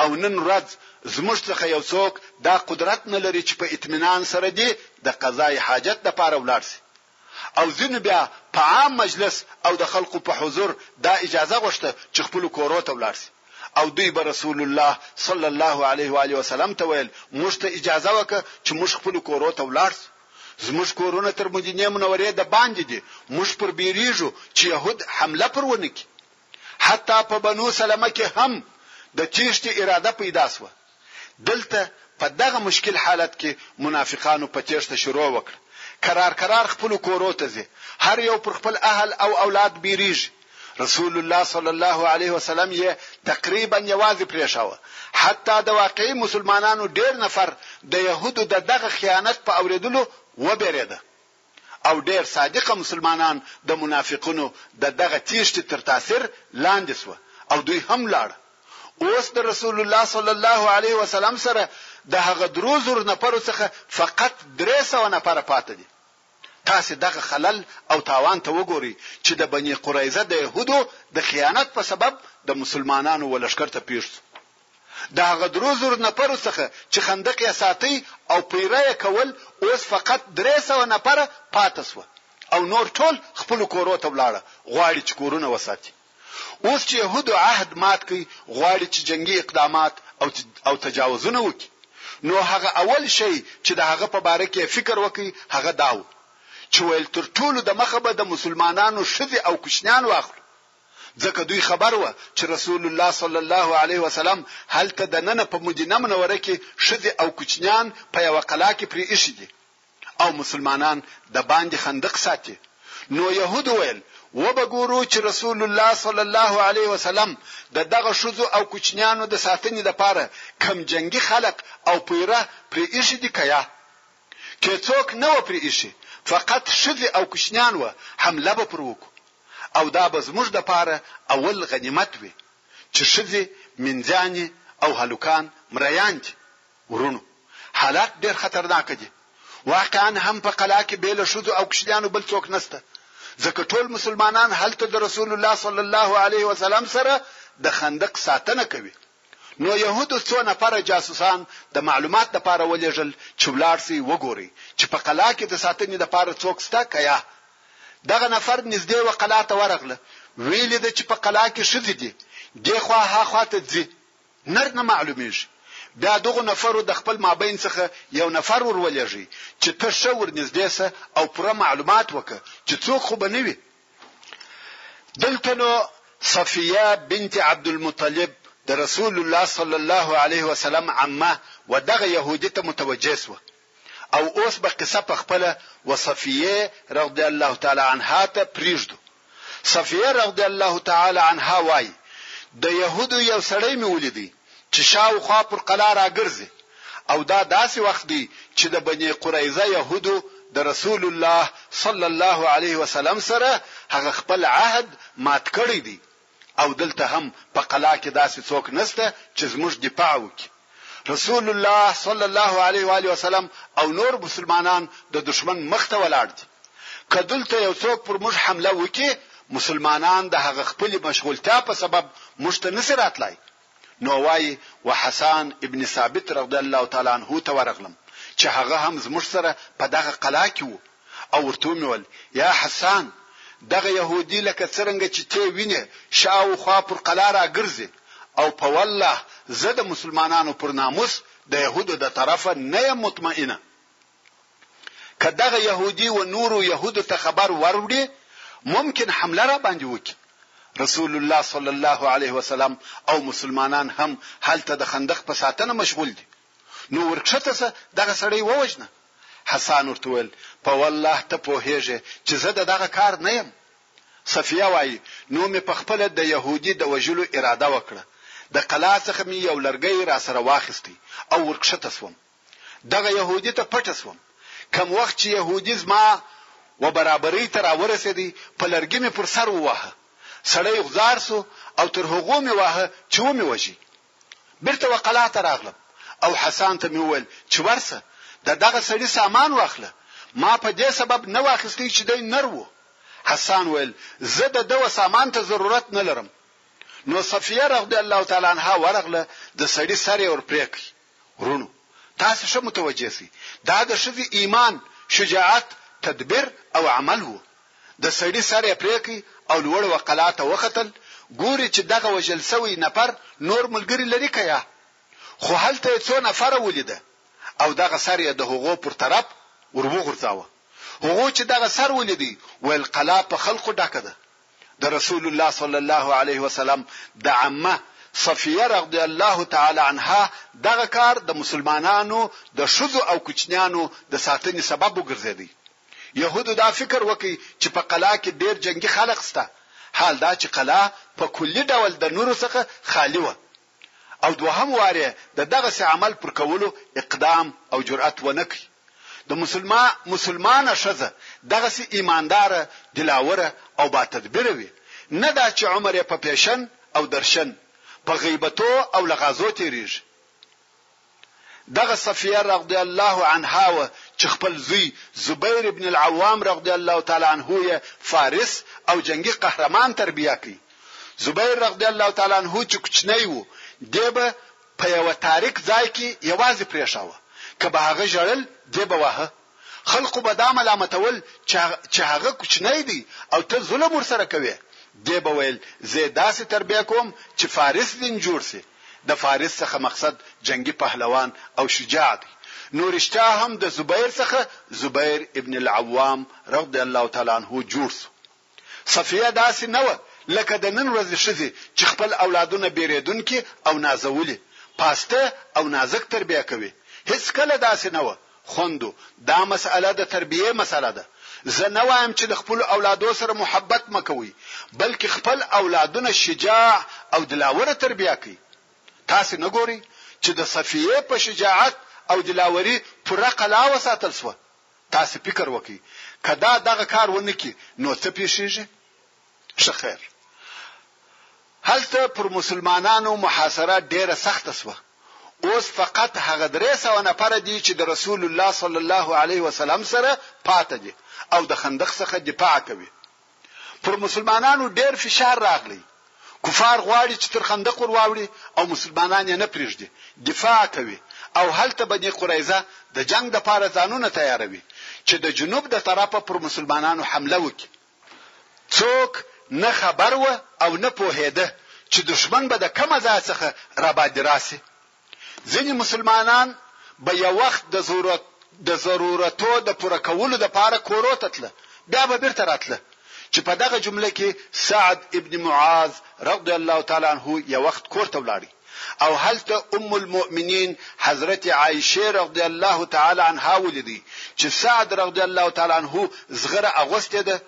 او نن ورځ زموږ څخه يو څوک دا قدرت نه لري چې په اطمينان سره دې د قضاء حاجت لپاره ولاړ شي، او ځینو بیا په عام مجلس او د خلقو په حضور دا اجازه غوښته چې خپلو کورو ته ولاړ شي او دوی به رسول الله صلی الله علیه و آله وسلم ته ویل موږ ته اجازه وکړه چې موږ خپلو کورو ته ولاړ شو زموږ کورونه تر مدینې منورې د باندې دي موږ پر بیریږو چې يهود حمله پر ونه کړي حتی په بنو سلمه کې هم د تیښتې اراده پیدا شوه دلته په دغه مشکل حالت کې منافقانو په تېښته شروع وکړه، کرار کرار خپلو کورو ته ځي، هر یو پر خپل اهل او اولاد بیریږي، رسول الله صلی الله علیه وسلم یې تقریبا یوازې پرېښاوه، حتی د واقعي مسلمانانو ډېر نفر د یهودو د دغه خیانت په اورېدلو وبېرېده. او ډېر صادق مسلمانان د منافقینو د دغه تېښتې تر تاثیر لاندې شوه او دوی هم لاړه اوس د رسول الله صلی الله علیه وسلم سره د هغه درو زر نفرو څخه فقط درې سوه نفره پاته دي تاسې دغه خلل او تاوان ته وګورئ چې د بني قریظه د یهودو د خیانت په سبب د مسلمانانو ولښکر ته پیښ شو د هغه درو زرو نفرو څخه چې خندق یې ساتی او پیره یې کول اوس فقط درې سوه نفره پاته شوه او نور ټول خپلو کورو ته ولاړه غواړي چې کورونه وساتي اوس چې یهودو عهد مات کړي غواړي چې جنګي اقدامات او تجاوزونه وکړي نو هغه اول شی چې د هغه په باره کې فکر وکړي هغه دا و چې ویل تر ټولو د مخه به د مسلمانانو ښځې او کوچنیان واخلو ځکه دوی خبر وه چې رسول الله صلی الله علیه وسلم هلته دننه په مدینه منوره کې ښځې او کوچنیان په یوه قلا کې پرې ایښي دي او مسلمانان د باندې خندق ساتي نو يهود ویل وبګورو چې رسول الله صلی الله علیه وسلم د دغه شذو او کوچنیانو د ساتنې لپاره کم جنگي خلق او پیره پرې ایښي دي کیا که څوک نه وه پرې ایښي فقط ښځې او کوچنیان وه حمله به پر وکړو او دا به زموږ دپاره اول غنیمت وي چې ښځې، مینځیانې او هلکان مریان دي. وروڼو! حالات ډېر خطرناک دي. واقعا هم په قلعه کې بې له ښځو او کوچنیانو بل څوک نشته ځکه ټول مسلمانان هلته د رسول الله صلی الله علیه وسلم سره د خندق ساتنه کوي. نو یهودو څو نفره جاسوسان د معلومات لپاره ولیږل چې ولاړ شئ وګورئ چې په قلا کې د ساتنې لپاره څوک شته که یا. دغه نفر نږدې و قلا ته ورغله ویې لیده چې په قلا کې ښځې دي دې خوا ها خوا ته ځي نر نه معلومیږي بیا دغو نفرو د خپل مابین څخه یو نفر ور ولېږي چې ته ښه ورنږدې سه او پوره معلومات وکړه چې څوک خو به نه وي دلته نو صفیه بنت عبدالمطلب د رسول الله صلی الله علیه وسلم عمه و دغه یهودي ته متوجه سوه او اوس به قصه په خپله و صفیه رضی الله تعالی عنها ته پریږدو صفیه رضی الله تعالی عنها وای د يهودو یو سړی می ولیدی چې شاوخوا پر قلا راګرځي او دا داسې وخت دی چې د بني قریظه یهودو د رسول الله صلی الله علیه وسلم سره هغه خپل عهد مات کړی دی او دلته هم په قلا کې داسې څوک نسته چې زموږ دفاع وکړي رسول الله صلی الله علیه و علیه وسلم او نور مسلمانان د دشمن مخ ته ولاړ دي کدلته یو څوک پر موږ حمله وکړي مسلمانان د هغه خپل مشغولتیا په سبب موږ ته نسراتلای نو وايي، وحسان ابن ثابت رضی الله تعالی عنه ته ورغلم چې هغه هم زموږ سره په دغه قلا کې وو او ورته مې ویل، یا حسان! دغه یهودي لکه څرنګه چې تې وینې شا او خوا پر قلا راګرځي او په والله زه د مسلمانانو پر ناموس د یهودو د طرفه نه یم مطمئنه. که دغه یهودي و نورو یهودو ته خبر وروړي ممکن حمله را باندې وکړي رسول الله صلی الله علیه وسلم او مسلمانان هم هلته د خندق په ساتنه مشغول دي نو ورکښته سه دغه سړی ووجنه حسان ورته ویل په والله ته پوهیږې چې زه د دغه کار نه یم صفیه وایي نو مې په خپل د يهودي د وجلو اراده وکړه د قلا څخه مې یو لرګی را سره واخیستی او ورکښته سوم دغه یهودي ته پټه شوم. کوم وخت چې یهودي زما و برابرۍ ته راورسېدی، په لرګي مې پر سر وواهه. سړی غوځار شو او تر هغو مې واهه چې ومې وژي. بېرته و قلا ته راغلم او حسان ته مې وویل چې ورشه، د دغه سړي سامان واخله. ما په دې سبب نه واخیستی چې دی نر و. حسان ویل، زه د ده و سامان ته ضرورت نه لرم. نو صفیه رضی الله تعالی عنها ورغله، د سړي سر یې ور پرې کړ. وروڼو تاسې ښه متوجه شئ دا د ښځې ایمان، شجاعت، تدبیر او عمل وو. د سړي سر یې پرې کړ او لوړ وقلا ته وختل، ګوري چې دغه وژل شوی نفر نور ملګري لري که یا؟ خو هلته یې څو نفره ولیده او دغه سر یې د هغو پر طرف ور وغورځاوه. هغو چې دغه سر ولید ویل قلا په خلقو ډکه ده. د رسول الله صلی الله علیه وسلم د عمه صفیه رضی الله تعالی عنها دغه کار د مسلمانانو د ښځو او کوچنیانو د ساتنې سبب وګرځېدی يهودو دا فکر وکړي چې په قلا کې ډېر جنگي خلک سته حال دا چې قلا په کلي ډول د نورو څخه خالی و او دوهم وار یې د دغسې عمل پر کولو اقدام او جرأت ونه کړ، د مسلما مسلمانه ښځه دغسې ایمانداره، دلاوره او با تدبیره وي، نه دا چې عمر یې په پېشن او درشن، په غیبتو او لغازو تېرېږي. دغه صفیه رضی الله عنها وه چې خپل زوی زبیر ابن العوام رضی الله تعالی عنه یې فارس او جنګي قهرمان تربیه کړ. زبیر رضی الله تعالی عنه چې کوچنی و، دې به په یوه تاریک ځای کې یوازې پرېښاوه، که به هغه ژړل دې به واهه، خلقو به دا ملامتول چه هغه کوچنی دی او ته ظلم ورسره کوې دی به ویل زه یې داسې تربیه کوم چه فارس دین جوړ شي د فارس څخه مقصد جنګي پهلوان او شجاع دی نو رشتیا هم د زبیر څخه زبیر ابن العوام رضی الله تعالی عنه جوړ شو صفیه داسې نه وه لکه د نن ورځې ښځې چې خپل اولادونه بېرېدونکي او نازولي، پاسته او نازک تربیه کوي. هېڅکله داسې نه وه. خوندو، دا مسئله د تربیې مسئله ده. زه نه وایم چې د خپلو اولادو سره محبت مه کوئ، بلکې خپل اولادونه شجاع او دلاوره تربیه کړئ. تاسې نه ګورئ چې د صفیې په شجاعت او دلاوري پوره قلا وساتل شوه؟ تاسې فکر وکړئ که دا دغه کار ونه کړي نو څه پېښېږي؟ ښه خیر. هلته پر مسلمانانو محاصره ډېره سخته شوه. اوس فقط هغه درې سوه نفره دي چې د رسول الله صلی الله علیه وسلم سره پاته دي او د خندق څخه دفاع کوي. پر مسلمانانو ډیر فشار راغلی کفار غواړي چې تر خندق ور واوړي او مسلمانان یې نه پریږدي دفاع کوي او هلته بني قریظه د جنگ د پاره ځانونه تیاروي چې د جنوب د طرفه پر مسلمانانو حمله وکړي څوک نه خبر و او نه پوهېده چې دشمن به د کومه ځای څخه را باندې راسي ځینې مسلمانان به یو وخت د ضرورتو د پوره کولو لپاره کورو ته تله بیا به بیرته راتله چې په دغه جمله کې سعد ابن معاذ رضی الله تعالی عنه یو وخت کور ته ولاړی او هلته ام المؤمنین حضرت عائشه رضی الله تعالی عنها ولیدي چې سعد رضی الله تعالی عنه زغره اغوستې ده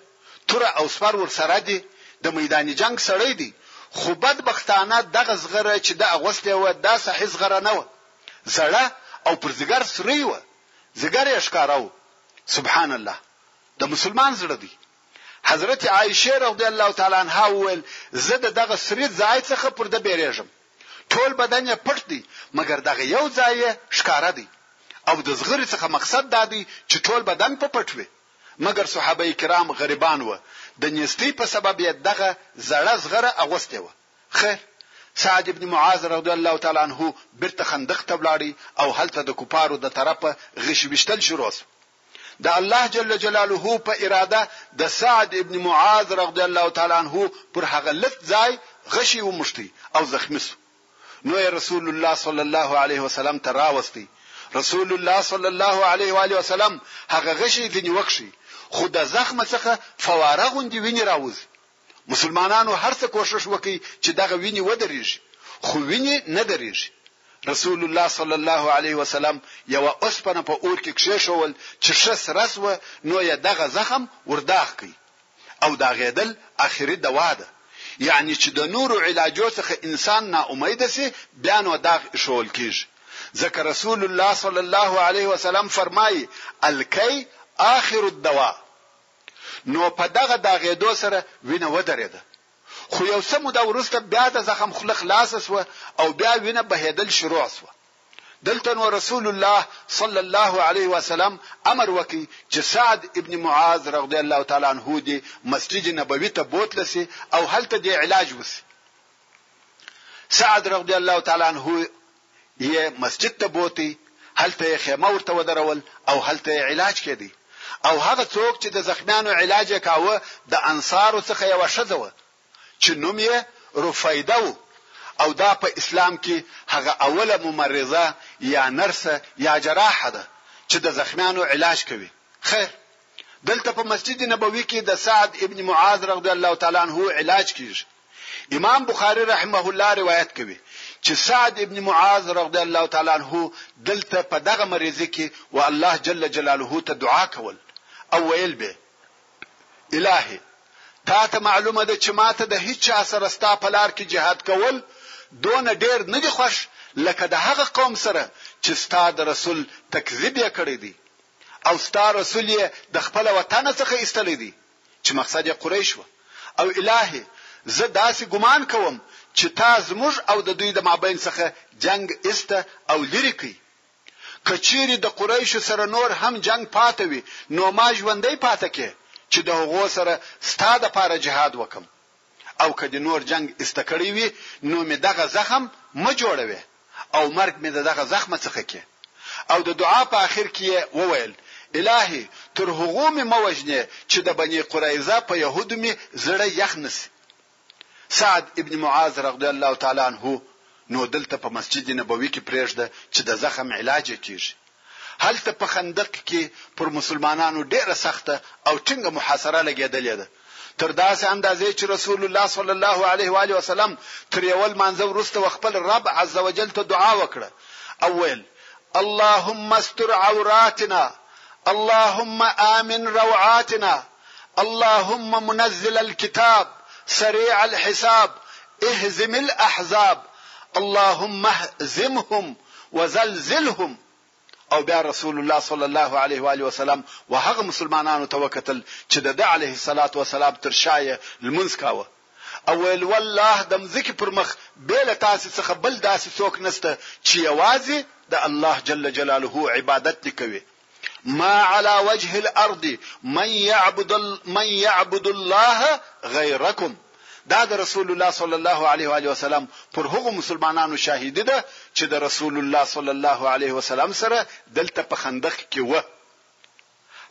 توره او سپر ورسره دي د میدان جنګ سړی دی خو بد بختانه دغه زغره چې ده اغوستې وه دا صحیح زغره نه وه زړه او پر ځګر سری وه ځګر یې ښکاره و سبحان الله د مسلمان زړه دی حضرت عائشه رضی الله تعالی عنها وویل زه د دغه سری ځای څخه پر د بیرېږم ټول بدن یې پټ دی مګر دغه یو ځای یې ښکاره دی او د زغری څخه مقصد دا دی چې ټول بدن په پټ وي مګر صحابه کرام غریبان وه د نیستۍ په سبب یې دغه زړه زغره اغوستې وه خیر سعد ابن معاذ رضی الله تعالی عنه بیرته خندق ته ولاړی او هلته د کفارو د طرفه غشي ویشتل شروع سو د الله جل جلاله په اراده د سعد ابن معاذ رضی الله تعالی عنه پر هغه لت ځای غشي وموښتی او زخمی سو نو یې رسول الله صلی الله علیه وسلم ته راوستی رسول الله صلی الله علیه و علیه وسلم هغه غشي ځنی وکشي خو د زخم څخه فواره غوندي ویني راوځي مسلمانانو هر څه کوشش وکړي چې دغه ویني ودرېږي خو ویني نه درېږي رسول الله صلی الله علیه وسلم یو اوسپنه په اور کې کښېښول چې ښه سرس و نو یې دغه زخم ورداخ کړي او داغیدل اخری دوا ده یعنی چی د نورو علاجو څخه انسان نا امیده سی بیا نو داغ ایښول کیږی ځکه رسول الله صلی الله علیه وسلم فرمایی الکی آخر الدوا نو په دغه داغیدو سره وینه ودریده خو یو څه موده وروسته بیا د زخم خوله خلاصه شوه او بیا وینه بهېدل شروع شوه. دلته نو رسول الله صلی الله علیه وسلم امر وکړ چې سعد ابن معاذ رضی الله تعالی عنه دې مسجد نبوي ته بوتل شي او هلته دې علاج وشي. سعد رضی الله تعالی عنه یې مسجد ته بوتی، هلته یې خیمه ورته ودرول او هلته یې علاج کېدی او هغه څوک چې د زخمیانو علاج یې کاوه د انصارو څخه یوه ښځه وه چې نوم یې رفیده و او دا په اسلام کې هغه اوله ممرضه یا نرسه یا جراحه ده چې د زخمیانو علاج کوي. خیر! دلته په مسجد نبوي کې د سعد ابن معاذ رضی الله تعالی عنه علاج کیږي امام بخاری رحمه الله روایت کوي چې سعد ابن معاذ رضی الله تعالی عنہ دلته په دغه مریضي کې و الله جل جلاله ته دعا کول او ویل به الهي تا ته معلومه ده چې ماته د هیڅ سره ستا په لار کې جهاد کول دون ډیر نه دی خوښ لکه د هغه قوم سره چې ستا د رسول تکذیب یې کړی دی او ستا رسول یې د خپله وطنه څخه ایستلی دی چې مقصد یې قریش وه او الهه زه داسې ګمان کوم چې تا زموږ او د دوی د مابین څخه جنګ ایسته او لرې کړي که چیرې د قریشو سره نور هم جنګ پاته وي نو ما ژوندی پاته کې چې د هغو سره ستا د پاره جهاد وکم او که دې نور جنګ ایسته کړی وي نو مې دغه زخم مه جوړوې او مرګ مې د دغه زخمه څخه کې او د دعا په اخر کې یې وویل، الهي تر هغو مې مه وژنې چې د بني قریظه په یهودو مې زړه یخ نه شي. سعد ابن معاذ رضی الله تعالی عنه نو دلته په مسجد نبوي کې پرېږده چې د زخم علاج یې کېږي. هلته په خندق کې پر مسلمانانو ډېره سخته او ټینګه محاصره لګېدلې ده، تر داسې اندازې چې رسول الله صلی الله علیه و آله وسلم تر یوه لمانځه وروسته و خپل رب عز وجل ته دعا وکړه او ویل، اللهم استر عوراتنا، اللهم آمن روعاتنا، اللهم منزل الكتاب، سريع الحساب، اهزم الاحزاب، اللهم اهزمهم، وزلزلهم او بیا رسول الله صلی الله علیه و آله وسلم و هغه مسلمانانو ته وکتل چې د ده علیه الصلاة والسلام تر شایه لمونځ کاوه او ویل والله د مځکې پر مخ بې له تاسې څخه بل داسې څوک نشته چې یوازې د الله جل جلاله عبادت دې کوي ما على وجه الارض من يعبد من يعبد الله غيركم دا د رسول الله صلی الله علیه و علیه وسلم پر هغو مسلمانانو شاهدی ده چې د رسول الله صلی الله علیه وسلم سره دلته په خندق کې و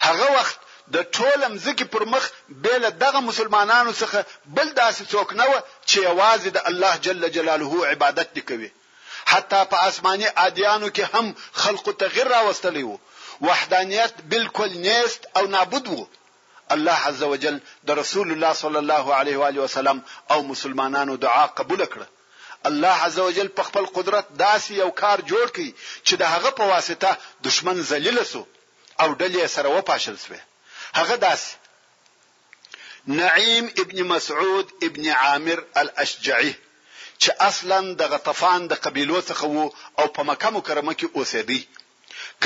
هغه وخت د ټوله مزکی پر مخ بیل دغه مسلمانانو څخه بل داسې څوک نه و چې یوازې د الله جل جلاله عبادت کوي حتی په آسماني ادیانو کې هم خلقو تغیر راوستلی و، وحدانیت بالکل نیست او نابود و، الله عز وجل د رسول الله صلی الله علیه و آله وسلم او مسلمانانو دعا قبوله کړه، الله عز وجل په خپل قدرت داسې یو کار جوړ کړ چې د هغه په واسطه دښمن ذلیل شو او ډلې یې سره وپاشل شوې، هغه داسې. نعیم ابن مسعود ابن عامر الاشجعي چې اصلا د غطفان د قبیلو څخه وو او په مکه مکرمه کې اوسېدی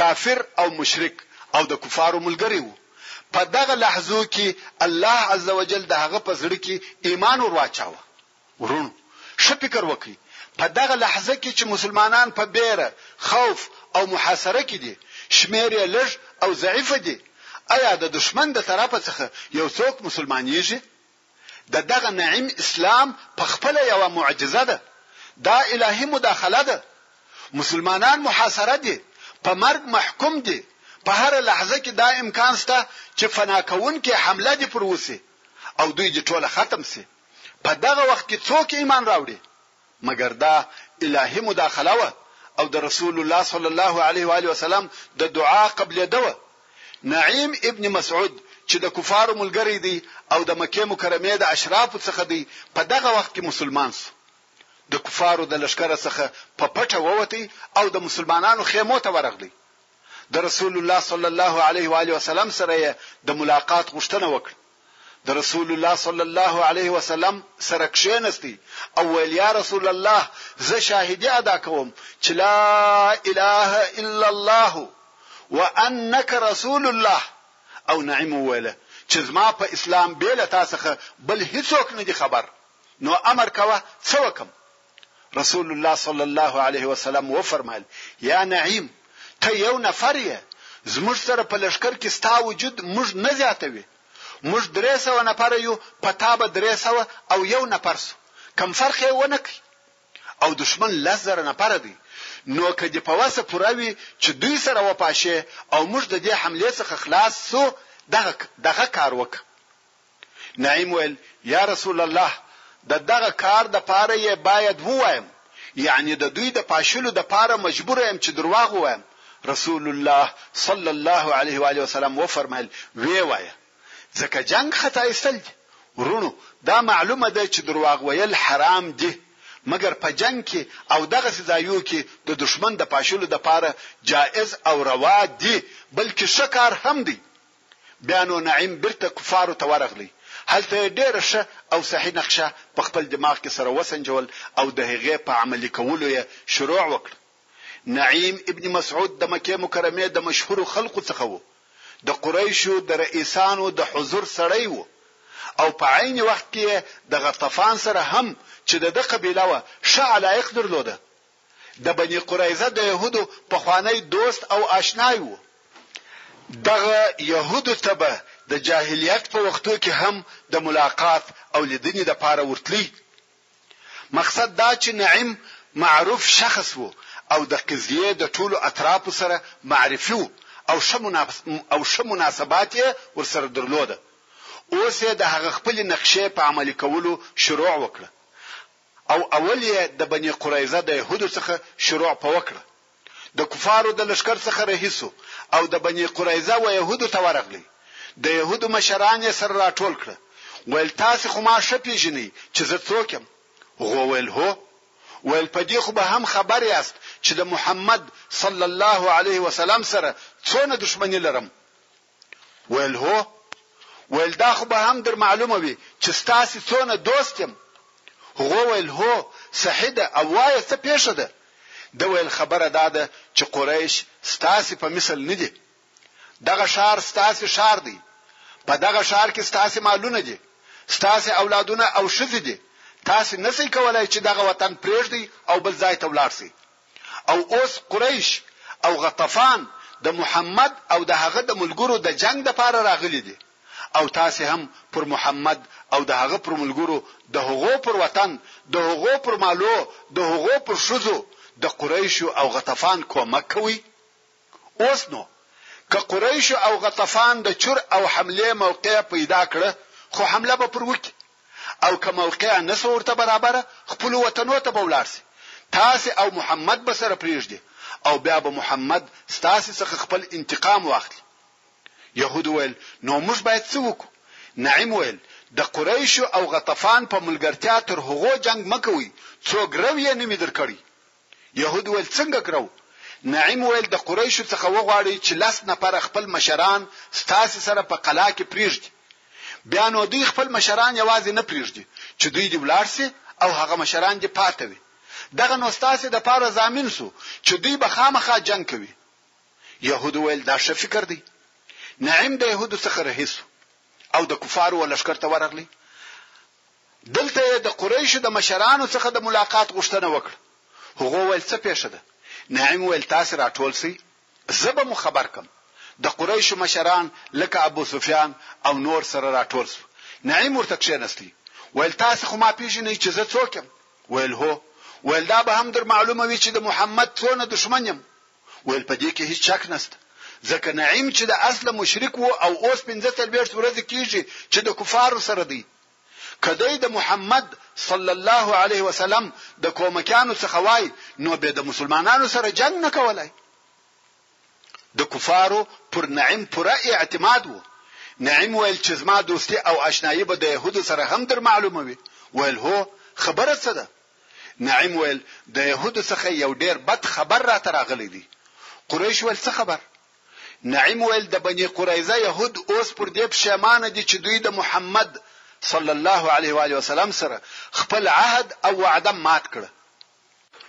کافر او مشرک او د کفارو ملګری وو په دغه لحظو کې الله عزوجل د هغه په زړه کې ایمان ور واچاوه ورونو! ښه فکر وکړئ، په دغه لحظه کې چې مسلمانان په بېره، خوف او محاصره کې دي، شمېر یې لږ او ضعیف دي، ایا د دښمن د طرفه څخه یو څوک مسلمانېږي؟ د دغه نعیم اسلام په خپله یوه معجزه ده، دا الهي مداخله ده. مسلمانان محاصره دي، په مرګ محکوم دي، په هره لحظه کې دا امکان شته چې فنا کوونکې حمله دې پر وشي او دوی دې ټوله ختم شي. په دغه وخت کې څوک ایمان راوړي مګر دا الهي مداخله وه او د رسول الله صلی الله علیه و علیه وسلم د دعا قبلېده وه نعیم ابن مسعود چې د کفارو ملګری دی او د مکه مکرمه د اشراف څخه دی په دغه وخت کې مسلمان شو د کفارو د لشکر څخه په پټه ووتی او د مسلمانانو خیمو ته ورغلی د رسول الله صلی الله علیه و علیه وسلم سره د ملاقات غوښتنه وکړه د رسول الله صلی الله علیه وسلم سره کښینستی او ویل یا رسول الله زه شاهدی ادا کوم چې لا اله الا الله وانک رسول الله او نعیم ویل چې زما په اسلام بیل تاسو بل هیڅوک نه دی خبر نو امر کوه څه وکم رسول الله صلی الله علیه وسلم وفرمایل یا نعیم ته یو نفر یې زموږ سره په لشکر کې ستا وجود موږ نه زیاتوي موږ درې سوه نفر یو په تا به درې سوه او یو نفر سو کم فرق یې ونه کړي او دشمن لس زره نفر دی نو که د په وسه پوره وي چې دوی سره وپاشه او موږ د دې حمله څخه خلاص سو دغه دغه کار وکړه نعیم ویل، یا رسول الله! د دغه کار د پاره یې باید ووایم، یعنې د دوی د پاشلو د پاره مجبور یم چې درواغ ووایم، رسول الله صلی الله علیه و آله وسلم وفرمایل، ویې وایه، ځکه جنګ خطا ایستل دي. وروڼو! دا معلومه ده چې درواغ ویل حرام دي، مګر په جنګ کې او دغسې ځایو کې د دښمن د پاشلو د پاره جائز او روا دي، بلکې ښه کار هم دی. بیا نو نعیم بیرته کفارو ته ورغلی، هلته یې ډېره ښه او صحیح نقشه په خپل دماغ کې سره وسنجول او د هغې په عملي کولو یې شروع وکړه. نعیم ابن مسعود د مکې مکرمې د مشهورو خلقو څخه و، د قریشو د رئیسانو د حضور سړی و او په عین وخت کې یې د غطفان سره هم چې د ده قبیله وه ښه علایق درلوده د بني قریظه د یهودو پخوانی دوست او آشنای و. دغه یهودو ته به د جاهلیت په وختو کې هم د ملاقات او لیدنې لپاره ورتلی. مقصد دا چې نعیم معروف شخص و او د قضیې د ټولو اطرافو سره معرفي و او ښه او ښه مناسبات یې ورسره درلوده. اوس یې د هغه خپلې نقشې په عملي کولو شروع وکړه. او اول یې د بنی قریظه د یهودو څخه شروع په وکړه د کفارو د لښکر څخه رهي سو او د بنی قریظه و یهودو ته ورغلی د یهودو مشران یې سره راټول کړه ویل تاسې خو ما ښه پیژنئ چې زه څوک یم هغو ویل هو ویل په دې خو به هم خبر یاست چې د محمد صلی الله علیه وسلم سره څونه دښمني لرم ویل هو ویل دا خو به هم در معلومه وي چې ستاسې څونه دوست یم هغو ویل هو صحیح ده او وایه څه پیښه ده د ویل خبره دا ده چې قریش ستاسې په مثل نه دي دغه شار ستاسې شار دی په دغه شار کې ستاسې مالونه دي ستاسې اولادونه او شذې دي تاسو نسئ کولای چې دغه وطن پرېږدي او بل ځای ته ولاړ شئ او اوس قریش او غطفان د محمد او د هغه د ملګرو د جنګ لپاره راغلي دي او تاسې هم پر محمد او د هغه پر ملګرو د هغو پر وطن، د هغو پر مالو، د هغو پر ښځو د قریشو او غطفان کومک کوئ؟ اوس نو که قریش او غطفان د چور او حملې موقع پیدا کړه خو حمله به پر وکړي او که موقع نه سوه ورته برابره خپلو وطنو ته به ولاړ سي، تاسي او محمد به سره پرېږدي او بیا به محمد ستاسي څخه خپل انتقام واخلي. یهودو ویل، نو موږ باید څه وکړو؟ نعیم ویل، د قریش او غطفان په ملګرتیا تر هغو جنګ مه کوئ څو ګرو یې نه وي درکړی. یهود ویل څنګه کرو؟ نعیم ویل د قریشو څخه وغواړئ چې لس نفره خپل مشران ستاسې سره په قلا کې پریږدي. بیا نو دوی خپل مشران یوازې نه پریږدي چې دوی دې ولاړ سي او هغه مشران دې پاته وي. دغه نو ستاسې د پاره ضامن سو چې دوی به خامخا جنګ کوي. یهود ویل دا ښه فکر دی. نعیم د یهودو څخه رهي سو او د کفارو لښکر ته ورغلی دلته یې د قریشو د مشرانو څخه د ملاقات غوښتنه وکړه. هغو ویل څه پېښه ده؟ نعیم ویل تاسې راټول شئ زه به مو خبر کړم. د قریشو مشران لکه ابو سفیان او نور سره راټول شو. نعیم ورته کښېنست. ویل تاسې خو ما پېژنئ چې زه څوک یم؟ ویل هو. ویل دا به هم در معلومه وي چې د محمد څونه دښمن یم. ویل په دې کې هیڅ شک نشته. ځکه نعیم چې د اصله مشرک و او اوس پنځه څلوېښت ورځې کېږي چې د کفارو سره دی. که دی د محمد صلی الله علیه وسلم د کومکیانو څخه وای نو به د مسلمانانو سره جنګ نه کولای د کفارو پر نعیم پوره اعتماد وو نعیم ویل چې زما دوستي او آشنایی به د يهودو سره هم در معلومه وي ویل هو خبره څه ده نعیم ویل د يهودو څخه یو ډیر بد خبر را تراغلی دی قریش ویل څه خبر نعیم وویل، د بني قریظه یهود اوس پر دې پښیمانه دي چې دوی د محمد، صلی الله علیه و آله وسلم، سره خپل عهد او وعده مات کړه.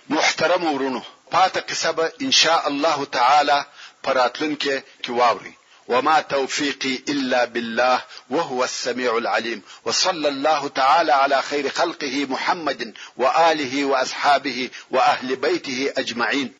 محترمو وروڼو! پاته قصه به ان شاء الله تعالی په راتلونکې کې واورئ. وما توفیقی الا بالله وهو السمیع العلیم وصلی الله تعالی علی خیر خلقه محمد وآله واصحابه واهل بیته اجمعین.